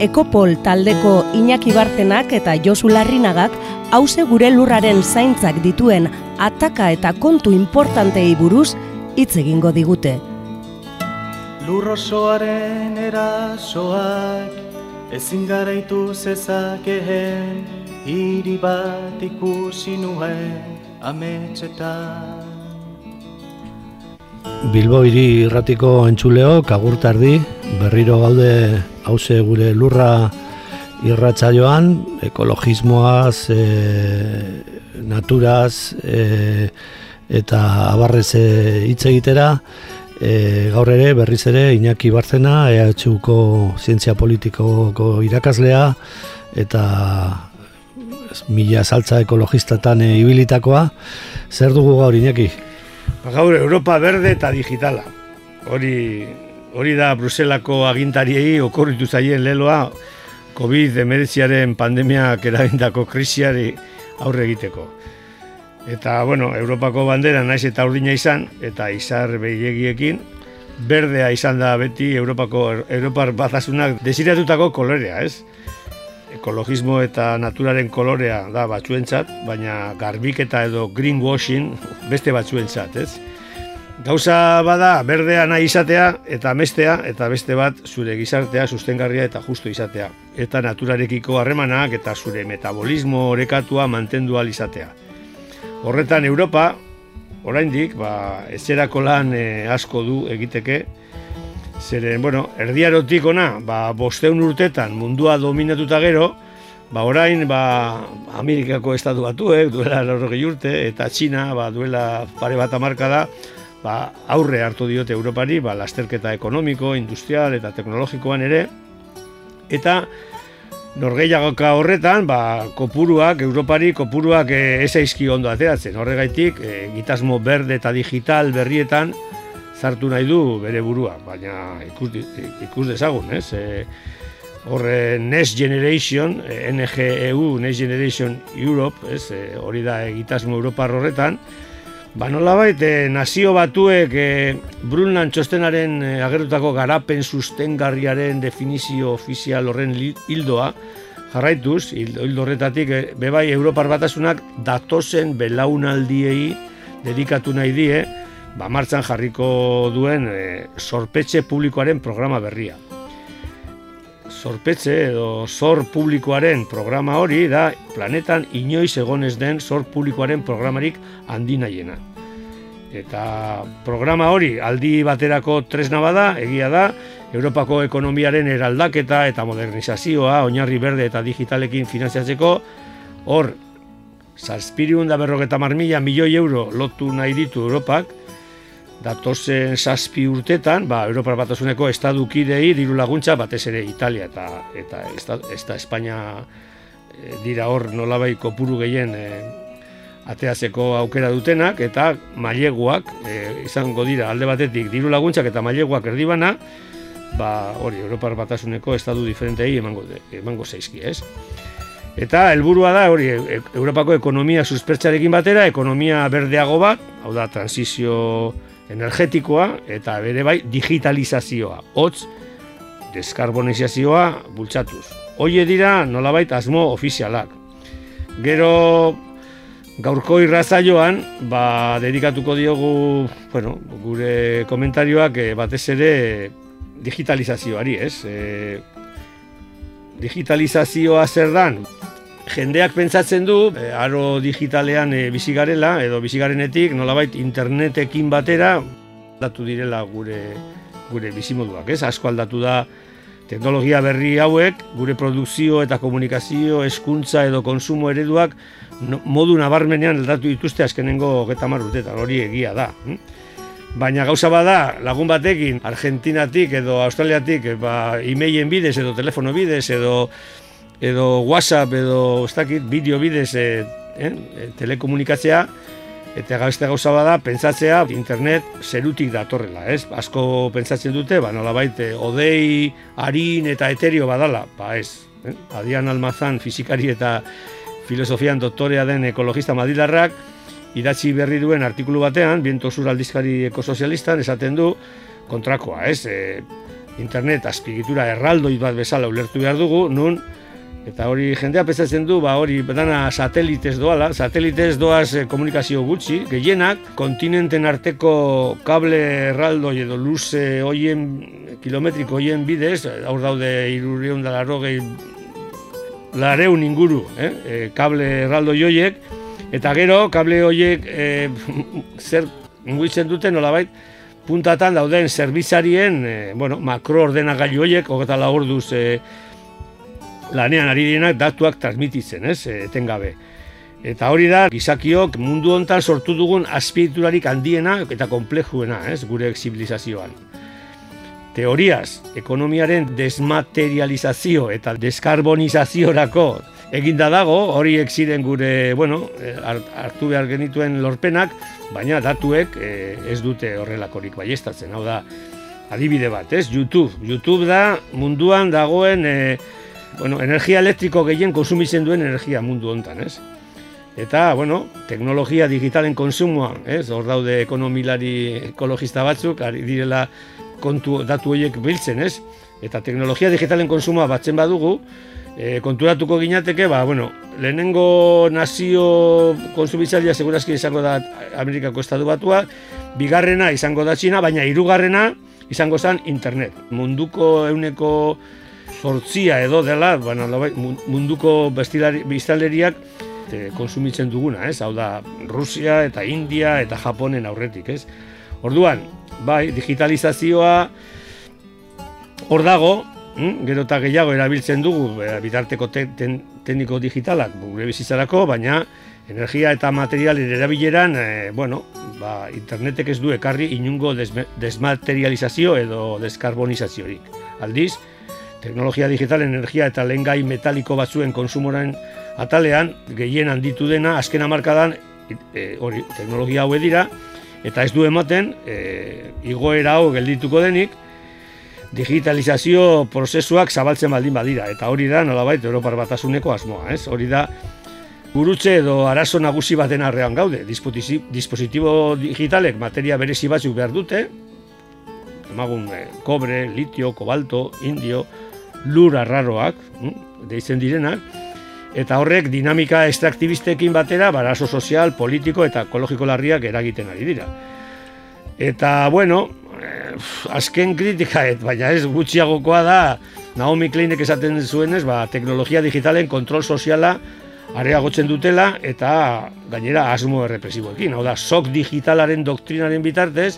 Ekopol taldeko Iñaki Bartenak eta Josu Larrinagak hause gure lurraren zaintzak dituen ataka eta kontu importantei buruz hitz egingo digute. Lurrosoaren erasoak ezin garaitu zezakeen hiri bat ikusi nuen ametxetan. Bilbo hiri irratiko entzuleo, kagurtardi, berriro gaude hause gure lurra irratsaioan, ekologismoaz, e, naturaz e, eta abarrez e, hitz egitera, e, gaur ere berriz ere Iñaki Barzena, EHUko zientzia politikoko irakaslea eta mila saltza ekologistatan e, ibilitakoa. Zer dugu gaur Iñaki? Ba, gaur Europa berde eta digitala. Hori, hori da Bruselako agintariei okorritu zaien leloa COVID-19aren pandemiak eragindako krisiari aurre egiteko. Eta, bueno, Europako bandera naiz eta urdina izan, eta izar behiegiekin, berdea izan da beti Europako, Europar batasunak desiratutako kolorea, ez? ekologismo eta naturaren kolorea da batzuentzat, baina garbiketa edo greenwashing beste batzuentzat, ez? Gauza bada berdea nahi izatea eta mestea eta beste bat zure gizartea sustengarria eta justu izatea. Eta naturarekiko harremanak eta zure metabolismo orekatua mantendu izatea. Horretan Europa, oraindik, ba, ezerako lan eh, asko du egiteke, Zeren, bueno, erdiarotik ona, ba, bosteun urtetan mundua dominatuta gero, ba, orain, ba, Amerikako estatu batuek, duela laurogei urte, eta Txina, ba, duela pare bat amarka da, ba, aurre hartu diote Europari, ba, lasterketa ekonomiko, industrial eta teknologikoan ere, eta norgeiagoka horretan, ba, kopuruak, Europari kopuruak e, ez aizki ondo ateratzen, horregaitik, e, gitasmo berde eta digital berrietan, zartu nahi du bere burua, baina ikus, ikus dezagun, ez? E, horre Next Generation, NGEU, Next Generation Europe, ez? Hori da egitasmo Europar horretan, ba nola baite, nazio batuek e, Brunland txostenaren e, agertutako garapen sustengarriaren definizio ofizial horren hildoa, jarraituz, hildo horretatik, e, bebai Europar batasunak datozen belaunaldiei dedikatu nahi die, ba, martxan jarriko duen e, sorpetxe publikoaren programa berria. Sorpetxe edo sor publikoaren programa hori da planetan inoiz egonez den sor publikoaren programarik handinaiena. Eta programa hori aldi baterako tresna bada, egia da, Europako ekonomiaren eraldaketa eta modernizazioa, oinarri berde eta digitalekin finanziatzeko, hor, zazpiriun da berrogeta marmila milioi euro lotu nahi ditu Europak, datozen saspi urtetan, ba, Europar Batasuneko estadukidei diru laguntza, batez ere Italia eta eta ez da Espainia e, dira hor nolabai kopuru gehien e, ateazeko aukera dutenak, eta maileguak e, izango dira alde batetik diru laguntzak eta maileguak erdibana, ba, hori, Europar Batasuneko estadu diferentei emango, emango zeizki, ez? Eta helburua da hori Europako ekonomia suspertzarekin batera, ekonomia berdeago bat, hau da transizio energetikoa eta bere bai digitalizazioa, hotz deskarbonizazioa bultzatuz. Hoie dira nolabait asmo ofizialak. Gero gaurko irrazaioan, ba, dedikatuko diogu, bueno, gure komentarioak e, batez ere digitalizazioari, ez? E, digitalizazioa zer dan? Jendeak pentsatzen du e, aro digitalean e, bizi garela edo bizi garenetik nolabait internetekin batera aldatu direla gure gure bizimoduak, ez? Asko aldatu da teknologia berri hauek, gure produkzio eta komunikazio, eskuntza edo konsumo ereduak modu nabarmenean aldatu dituzte azkenengo 30 urteetan, hori egia da. Hm? Baina gauza bada, lagun batekin, Argentinatik edo Australiatik, e, ba, e bidez edo telefono bidez edo edo WhatsApp edo ez dakit, bideo bidez e, eh, telekomunikatzea, eta gauzte gauza bada, pentsatzea internet zerutik datorrela, ez? Asko pentsatzen dute, ba, nolabait, odei, harin eta eterio badala, ba ez. Eh? Adian Almazan, fizikari eta filosofian doktorea den ekologista madilarrak, idatzi berri duen artikulu batean, biento zur aldizkari ekosozialistan, esaten du kontrakoa, ez? E, internet azpigitura erraldoi bat bezala ulertu behar dugu, nun, eta hori jendea pesatzen du, ba hori dana satelitez doala, satelitez doaz e, komunikazio gutxi, gehienak, kontinenten arteko kable erraldoi edo luze hoien, kilometriko hoien bidez, aur daude irurion da larrogei, lareun inguru, eh? E, kable erraldoi hoiek, Eta gero, kable horiek e, zer mugitzen duten nolabait, puntatan dauden zerbizarien, e, bueno, makro ordenagailu horiek, hogeta lagorduz e, lanean ari dienak datuak transmititzen, ez, etengabe. Eta hori da, gizakiok mundu hontan sortu dugun azpiriturarik handiena eta komplejuena, ez, gure zibilizazioan. Teoriaz, ekonomiaren desmaterializazio eta deskarbonizaziorako eginda dago, horiek ziren gure, bueno, eh, hartu behar genituen lorpenak, baina datuek eh, ez dute horrelakorik baiestatzen. Hau da, adibide bat, ez? YouTube. YouTube da munduan dagoen e, bueno, energia elektriko gehien konsumitzen duen energia mundu hontan, ez? Eta, bueno, teknologia digitalen konsumoa, ez? Hor daude ekonomilari ekologista batzuk, ari direla kontu datu horiek biltzen, ez? Eta teknologia digitalen konsumoa batzen badugu, e, konturatuko ginateke, ba, bueno, lehenengo nazio konsumitzailea segurazki izango da Amerikako estatu batua, bigarrena izango da Txina, baina hirugarrena izango zen internet. Munduko euneko sortzia edo dela, bueno, munduko biztaleriak e, konsumitzen duguna, ez? Hau da, Rusia eta India eta Japonen aurretik, ez? Orduan, bai, digitalizazioa hor dago, Mm, gero eta gehiago erabiltzen dugu e, bitarteko tekniko digitalak gure bizitzarako, baina energia eta materialen erabileran, e, bueno, ba, internetek ez du ekarri inungo desmaterializazio edo deskarbonizaziorik. Aldiz, teknologia digital, energia eta lehengai metaliko batzuen konsumoren atalean, gehien handitu dena, azken amarkadan, e, hori, teknologia hau dira, eta ez du ematen, e, igoera hau geldituko denik, digitalizazio prozesuak zabaltzen baldin badira eta hori da nolabait Europar Batasuneko asmoa, ez? Hori da gurutze edo arazo nagusi baten arrean gaude. Dispositibo digitalek materia berezi batzuk behar dute. Emagun eh, kobre, litio, kobalto, indio, lur arraroak, hm, deitzen direnak eta horrek dinamika extraktibistekin batera barazo sozial, politiko eta ekologiko larriak eragiten ari dira. Eta, bueno, azken kritika, et, baina ez gutxiagokoa da, Naomi Kleinek esaten zuenez, ba, teknologia digitalen kontrol soziala areagotzen dutela eta gainera asmo errepresiboekin. Hau da, sok digitalaren doktrinaren bitartez,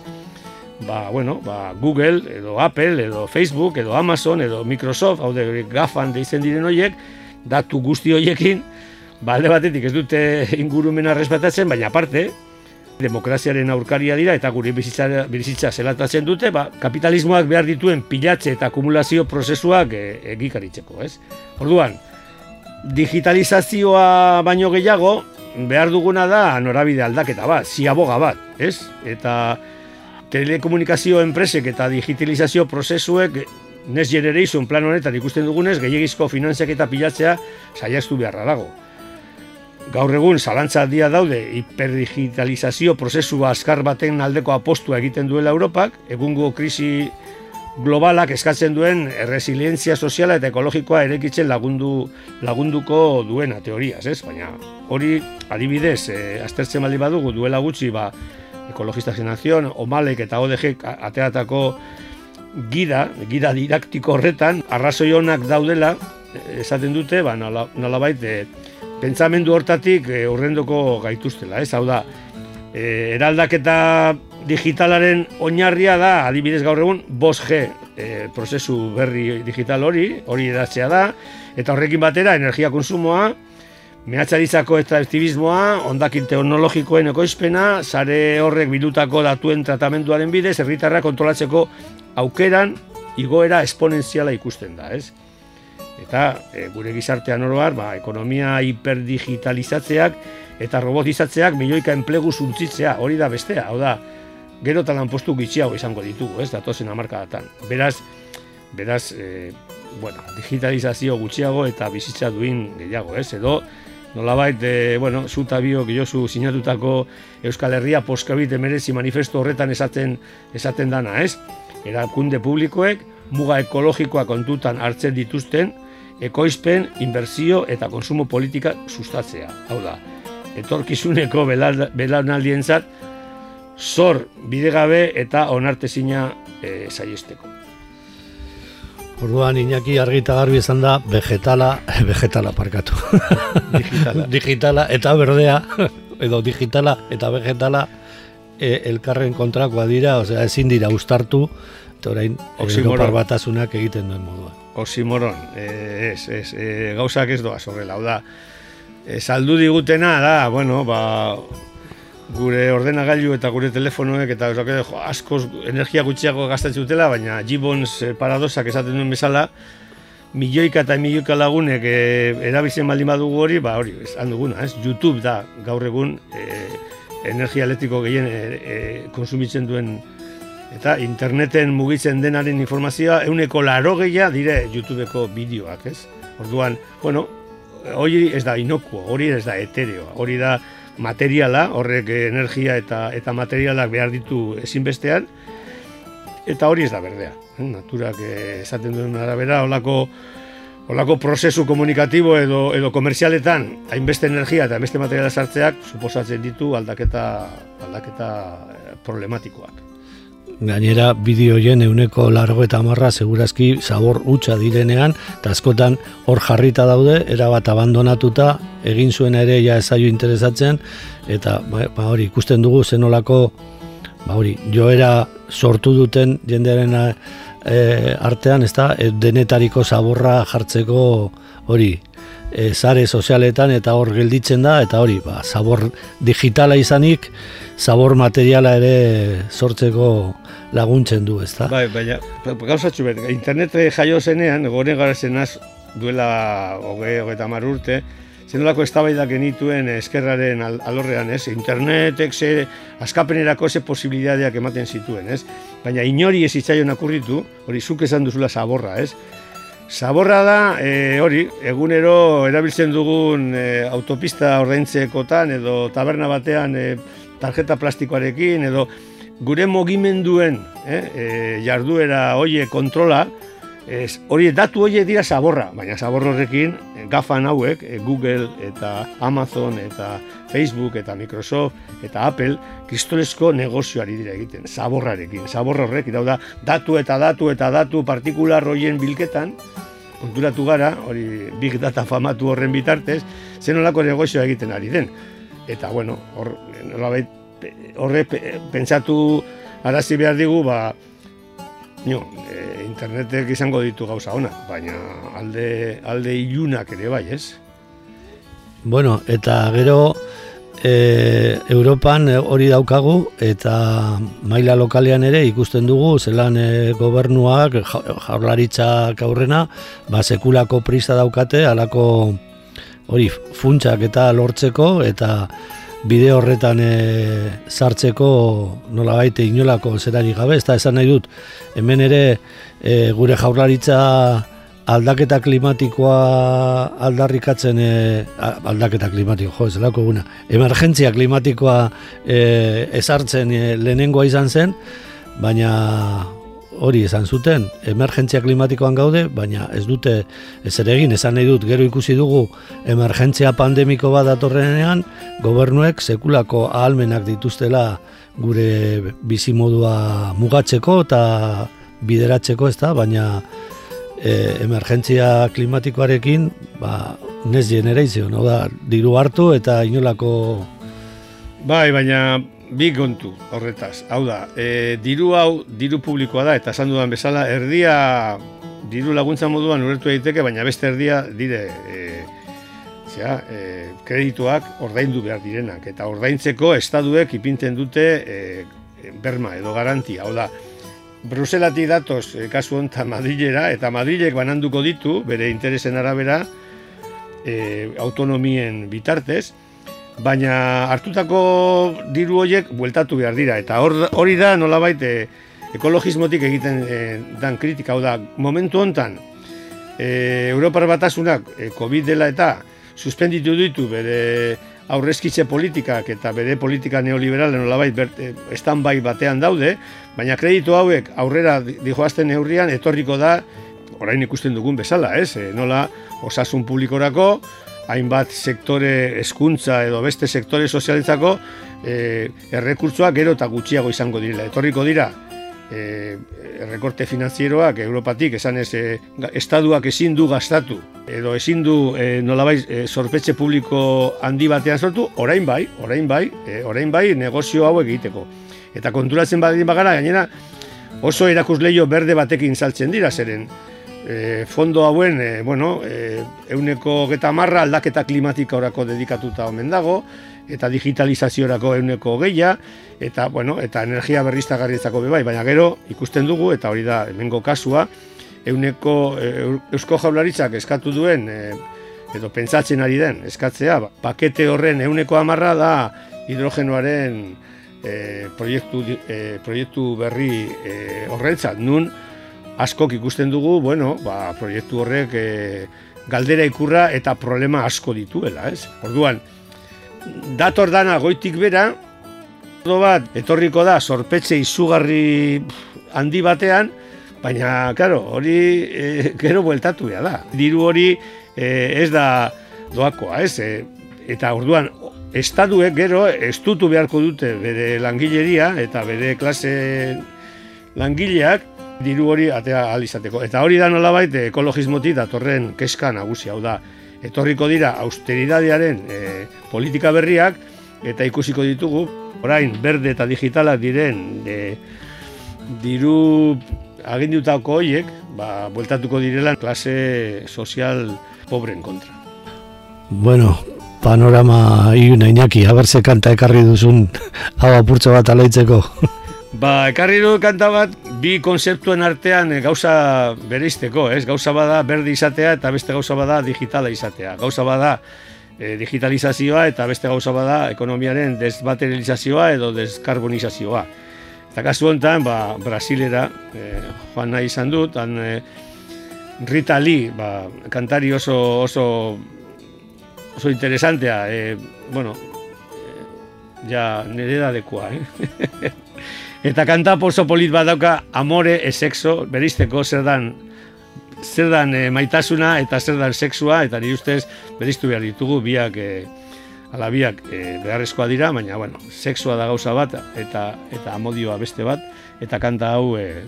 ba, bueno, ba, Google, edo Apple, edo Facebook, edo Amazon, edo Microsoft, hau da, gafan deitzen diren horiek, datu guzti horiekin, balde ba, batetik ez dute ingurumena respetatzen, baina aparte, demokraziaren aurkaria dira eta gure bizitza, bizitza zelatatzen dute, ba, kapitalismoak behar dituen pilatze eta akumulazio prozesuak e, egikaritzeko, ez? Orduan, digitalizazioa baino gehiago, behar duguna da norabide aldaketa bat, ziaboga bat, ez? Eta telekomunikazio enpresek eta digitalizazio prozesuek Next Generation plan honetan ikusten dugunez, gehiagizko finanziak eta pilatzea saiaztu beharra dago gaur egun zalantza dia daude hiperdigitalizazio prozesu azkar baten aldeko apostua egiten duela Europak, egungo krisi globalak eskatzen duen resilientzia soziala eta ekologikoa erekitzen lagundu lagunduko duena teoriaz, ez? Baina hori adibidez, e, aztertzen bali badugu duela gutxi, ba, ekologista generazion, omalek eta ODG ateatako gida, gida didaktiko horretan, arrazoi honak daudela, eh, esaten dute, ba, nolabait, nola pentsamendu hortatik e, urrendoko gaituztela, ez? Hau da, e, eraldaketa digitalaren oinarria da, adibidez gaur egun, 5G e, prozesu berri digital hori, hori edatzea da, eta horrekin batera energia konsumoa, Mehatzarizako eta aktivismoa, ondakin teknologikoen ekoizpena, sare horrek bildutako datuen tratamenduaren bidez, herritarra kontrolatzeko aukeran igoera esponentziala ikusten da, ez? Eta e, gure gizartean oroar, ba, ekonomia hiperdigitalizatzeak eta robotizatzeak milioika enplegu zuntzitzea, hori da bestea, hau da, gero talan postu gitxiago izango ditugu, ez, datozen amarkadatan. Beraz, beraz, e, bueno, digitalizazio gutxiago eta bizitza duin gehiago, ez, edo, nolabait, e, bueno, zuta biok jozu sinatutako Euskal Herria poskabit emerezi manifesto horretan esaten, esaten dana, ez? Erakunde publikoek, muga ekologikoa kontutan hartzen dituzten, ekoizpen, inbertsio eta konsumo politika sustatzea. Hau da, etorkizuneko belaunaldientzat zor bidegabe eta onartezina e, saiesteko. Orduan Iñaki argita garbi izan da vegetala, vegetala parkatu. Digitala. digitala eta berdea edo digitala eta vegetala e, elkarren kontrakoa dira, osea ezin dira ustartu eta orain Europar batasunak egiten duen modua. Oximoron, e, ez, ez, e, gauzak ez doa horrela, hau da, e, saldu digutena da, bueno, ba, gure ordenagailu eta gure telefonoek eta jo, askoz energia gutxiago gastatzen dutela, baina Gibbons e, paradosak esaten duen bezala, milioika eta milioika lagunek e, erabiltzen baldin badugu hori, ba hori, ez duguna, ez? YouTube da gaur egun e, energia elektriko gehien e, e, konsumitzen duen eta interneten mugitzen denaren informazioa euneko laro dire YouTubeko bideoak, ez? Orduan, bueno, hori ez da inokuo, hori ez da etereo, hori da materiala, horrek energia eta eta materialak behar ditu ezinbestean, eta hori ez da berdea. Eh? Naturak esaten duen arabera, holako Olako prozesu komunikatibo edo, edo komerzialetan hainbeste energia eta hainbeste materiala sartzeak suposatzen ditu aldaketa, aldaketa eh, problematikoak. Gainera, bideoien euneko largo eta marra segurazki zabor utxa direnean, eta askotan hor jarrita daude, erabat abandonatuta, egin zuen ere ja ezaio interesatzen, eta ba, ba hori ikusten dugu zenolako ba hori, joera sortu duten jendearen e, artean, ez da, denetariko zaborra jartzeko hori, e, zare sozialetan eta hor gelditzen da, eta hori, ba, zabor digitala izanik, zabor materiala ere sortzeko laguntzen du, ezta? Bai, baina, gauzatxu bet, internet jaio zenean, gore gara zenaz duela hoge, hoge eta mar urte, zenolako eztabaidak genituen eskerraren alorrean, ez? Internetek ze askapenerako ze posibilidadeak ematen zituen, ez? Baina inori ez itzaion akurritu, hori zuk esan duzula zaborra, ez? Zaborra da, e, hori, egunero erabiltzen dugun e, autopista ordaintzekotan edo taberna batean e, tarjeta plastikoarekin edo gure mogimenduen eh, e, jarduera hoie kontrola, ez, hori datu hoie dira zaborra, baina zabor horrekin eh, gafan hauek, e, Google eta Amazon eta Facebook eta Microsoft eta Apple kristolesko negozioari dira egiten, zaborrarekin, zabor horrek, da datu eta datu eta datu partikular hoien bilketan, konturatu gara, hori big data famatu horren bitartez, zenolako negozioa egiten ari den. Eta, bueno, hor, nolabait, horre pentsatu arazi behar digu, ba, nio, e, internetek izango ditu gauza ona, baina alde, alde ilunak ere bai, ez? Bueno, eta gero e, Europan hori daukagu eta maila lokalean ere ikusten dugu zelan e, gobernuak jaurlaritzak aurrena ba, sekulako prista daukate alako hori funtsak eta lortzeko eta bide horretan e, sartzeko nola baite inolako zerari gabe, ez da esan nahi dut, hemen ere e, gure jaurlaritza aldaketa klimatikoa aldarrikatzen e, aldaketa klimatiko, jo, ez lako guna, emergentzia klimatikoa e, ezartzen e, lehenengoa izan zen, baina hori esan zuten, emergentzia klimatikoan gaude, baina ez dute ez ere egin, esan nahi dut, gero ikusi dugu emergentzia pandemiko bat datorrenean, gobernuek sekulako ahalmenak dituztela gure bizimodua mugatzeko eta bideratzeko ez da, baina e, emergentzia klimatikoarekin, ba, nez generazio, no da, diru hartu eta inolako... Bai, baina bi kontu horretaz. Hau da, e, diru hau diru publikoa da eta esan dudan bezala erdia diru laguntza moduan urertu daiteke, baina beste erdia dire e, zera, e, kredituak ordaindu behar direnak, eta ordaintzeko estaduek ipintzen dute e, berma edo garantia, hau da, Bruselatik datoz e, kasu honetan Madrilera, eta Madrilek bananduko ditu, bere interesen arabera, e, autonomien bitartez, baina hartutako diru horiek bueltatu behar dira, eta hori da nolabait e, ekologismotik egiten e, dan kritika, hau da, momentu hontan, e, Europar batasunak e, COVID dela eta suspenditu ditu bere aurrezkitze politikak eta bere politika neoliberalen nolabait berte, bai batean daude, baina kreditu hauek aurrera dijoazten neurrian etorriko da, orain ikusten dugun bezala, ez? E, nola osasun publikorako, hainbat sektore eskuntza edo beste sektore sozialitzako e, errekurtzoak gero eta gutxiago izango direla. Etorriko dira, e, rekorte finanzieroak Europatik esan ez e, estaduak ezin du gastatu edo ezin du e, nolabait e, sorpetxe publiko handi batean sortu, orain bai, orain bai, e, orain bai negozio hauek egiteko. Eta konturatzen badin bagara, gainera oso erakusleio berde batekin saltzen dira, zeren e, fondo hauen, e, bueno, e, euneko geta marra aldaketa klimatika orako dedikatuta omen dago, eta digitalizaziorako euneko geia, eta, bueno, eta energia berriztagarrietzako bebai, baina gero ikusten dugu, eta hori da hemengo kasua, euneko e, eusko jaularitzak eskatu duen, e, edo pentsatzen ari den, eskatzea, pakete horren euneko amarra da hidrogenoaren e, proiektu, e, proiektu berri e, horrentzat, nun askok ikusten dugu, bueno, ba, proiektu horrek e, galdera ikurra eta problema asko dituela, ez? Orduan, dator dana goitik bera, bat, etorriko da, sorpetxe izugarri handi batean, baina, karo, hori e, gero bueltatu da. Diru hori e, ez da doakoa, ez? E, eta orduan, estaduek gero estutu beharko dute bere langileria eta bere klase langileak diru hori atea alizateko. Eta hori da nolabait ekologismotik datorren keska nagusi hau da. Etorriko dira austeridadearen e, politika berriak eta ikusiko ditugu orain berde eta digitalak diren e, diru agindutako hoiek, ba, bueltatuko direla klase sozial pobren kontra. Bueno, panorama iuna inaki, haberse kanta ekarri duzun hau apurtzo bat alaitzeko. Ba, ekarri du kanta bat, bi konzeptuen artean e, gauza bereizteko, ez? Gauza bada berde izatea eta beste gauza bada digitala izatea. Gauza bada e, digitalizazioa eta beste gauza bada ekonomiaren desmaterializazioa edo deskarbonizazioa. Eta kasu honetan, ba, Brasilera e, joan nahi izan dut, han e, Rita Lee, ba, kantari oso, oso, oso interesantea, e, bueno, ja nire da dekua, eh? Eta kanta oso polit badauka amore e sexo, berizteko zer dan zer dan e, maitasuna eta zer dan sexua, eta ni ustez beriztu behar ditugu biak e, ala biak e, beharrezkoa dira, baina bueno, sexua da gauza bat eta eta amodioa beste bat, eta kanta hau e,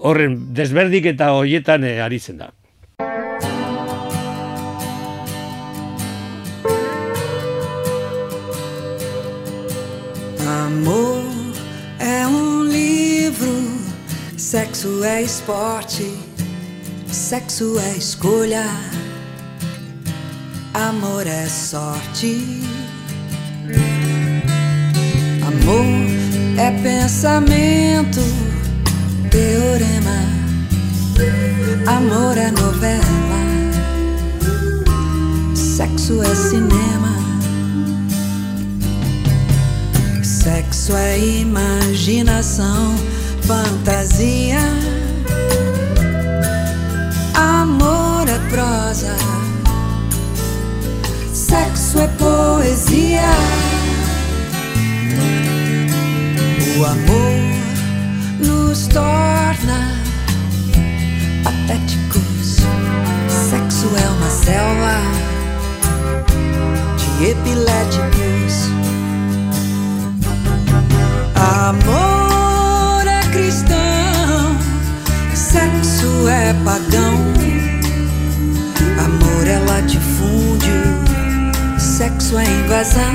horren desberdik eta hoietan e, aritzen da. Amor sexo é esporte. Sexo é escolha, amor é sorte. Amor é pensamento, teorema. Amor é novela, sexo é cinema. Sexo é imaginação, fantasia amor é prosa, sexo é poesia. O amor nos torna patéticos. Sexo é uma selva de epiléticos. Amor é pagão. Amor é latifúndio, sexo é invasão.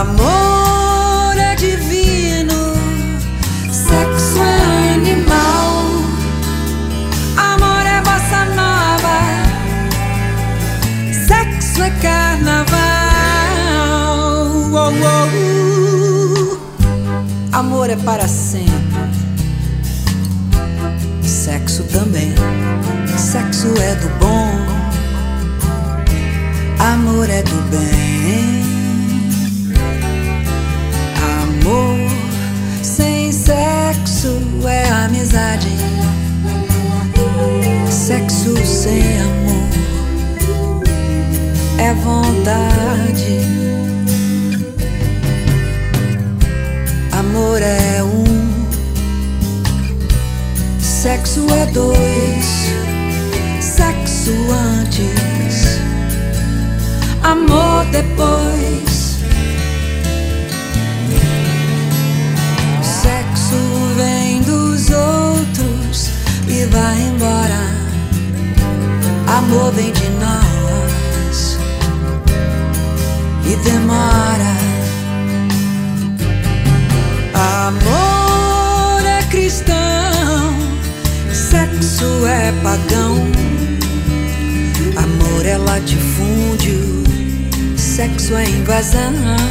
Amor é divino, sexo é animal. Amor é bossa nova, sexo é carnaval. Oh, oh, oh. Amor é para sempre sexo também. Sexo é do bom, amor é do bem. Amor sem sexo é amizade. Sexo sem amor é vontade. Amor é um sexo é dois. present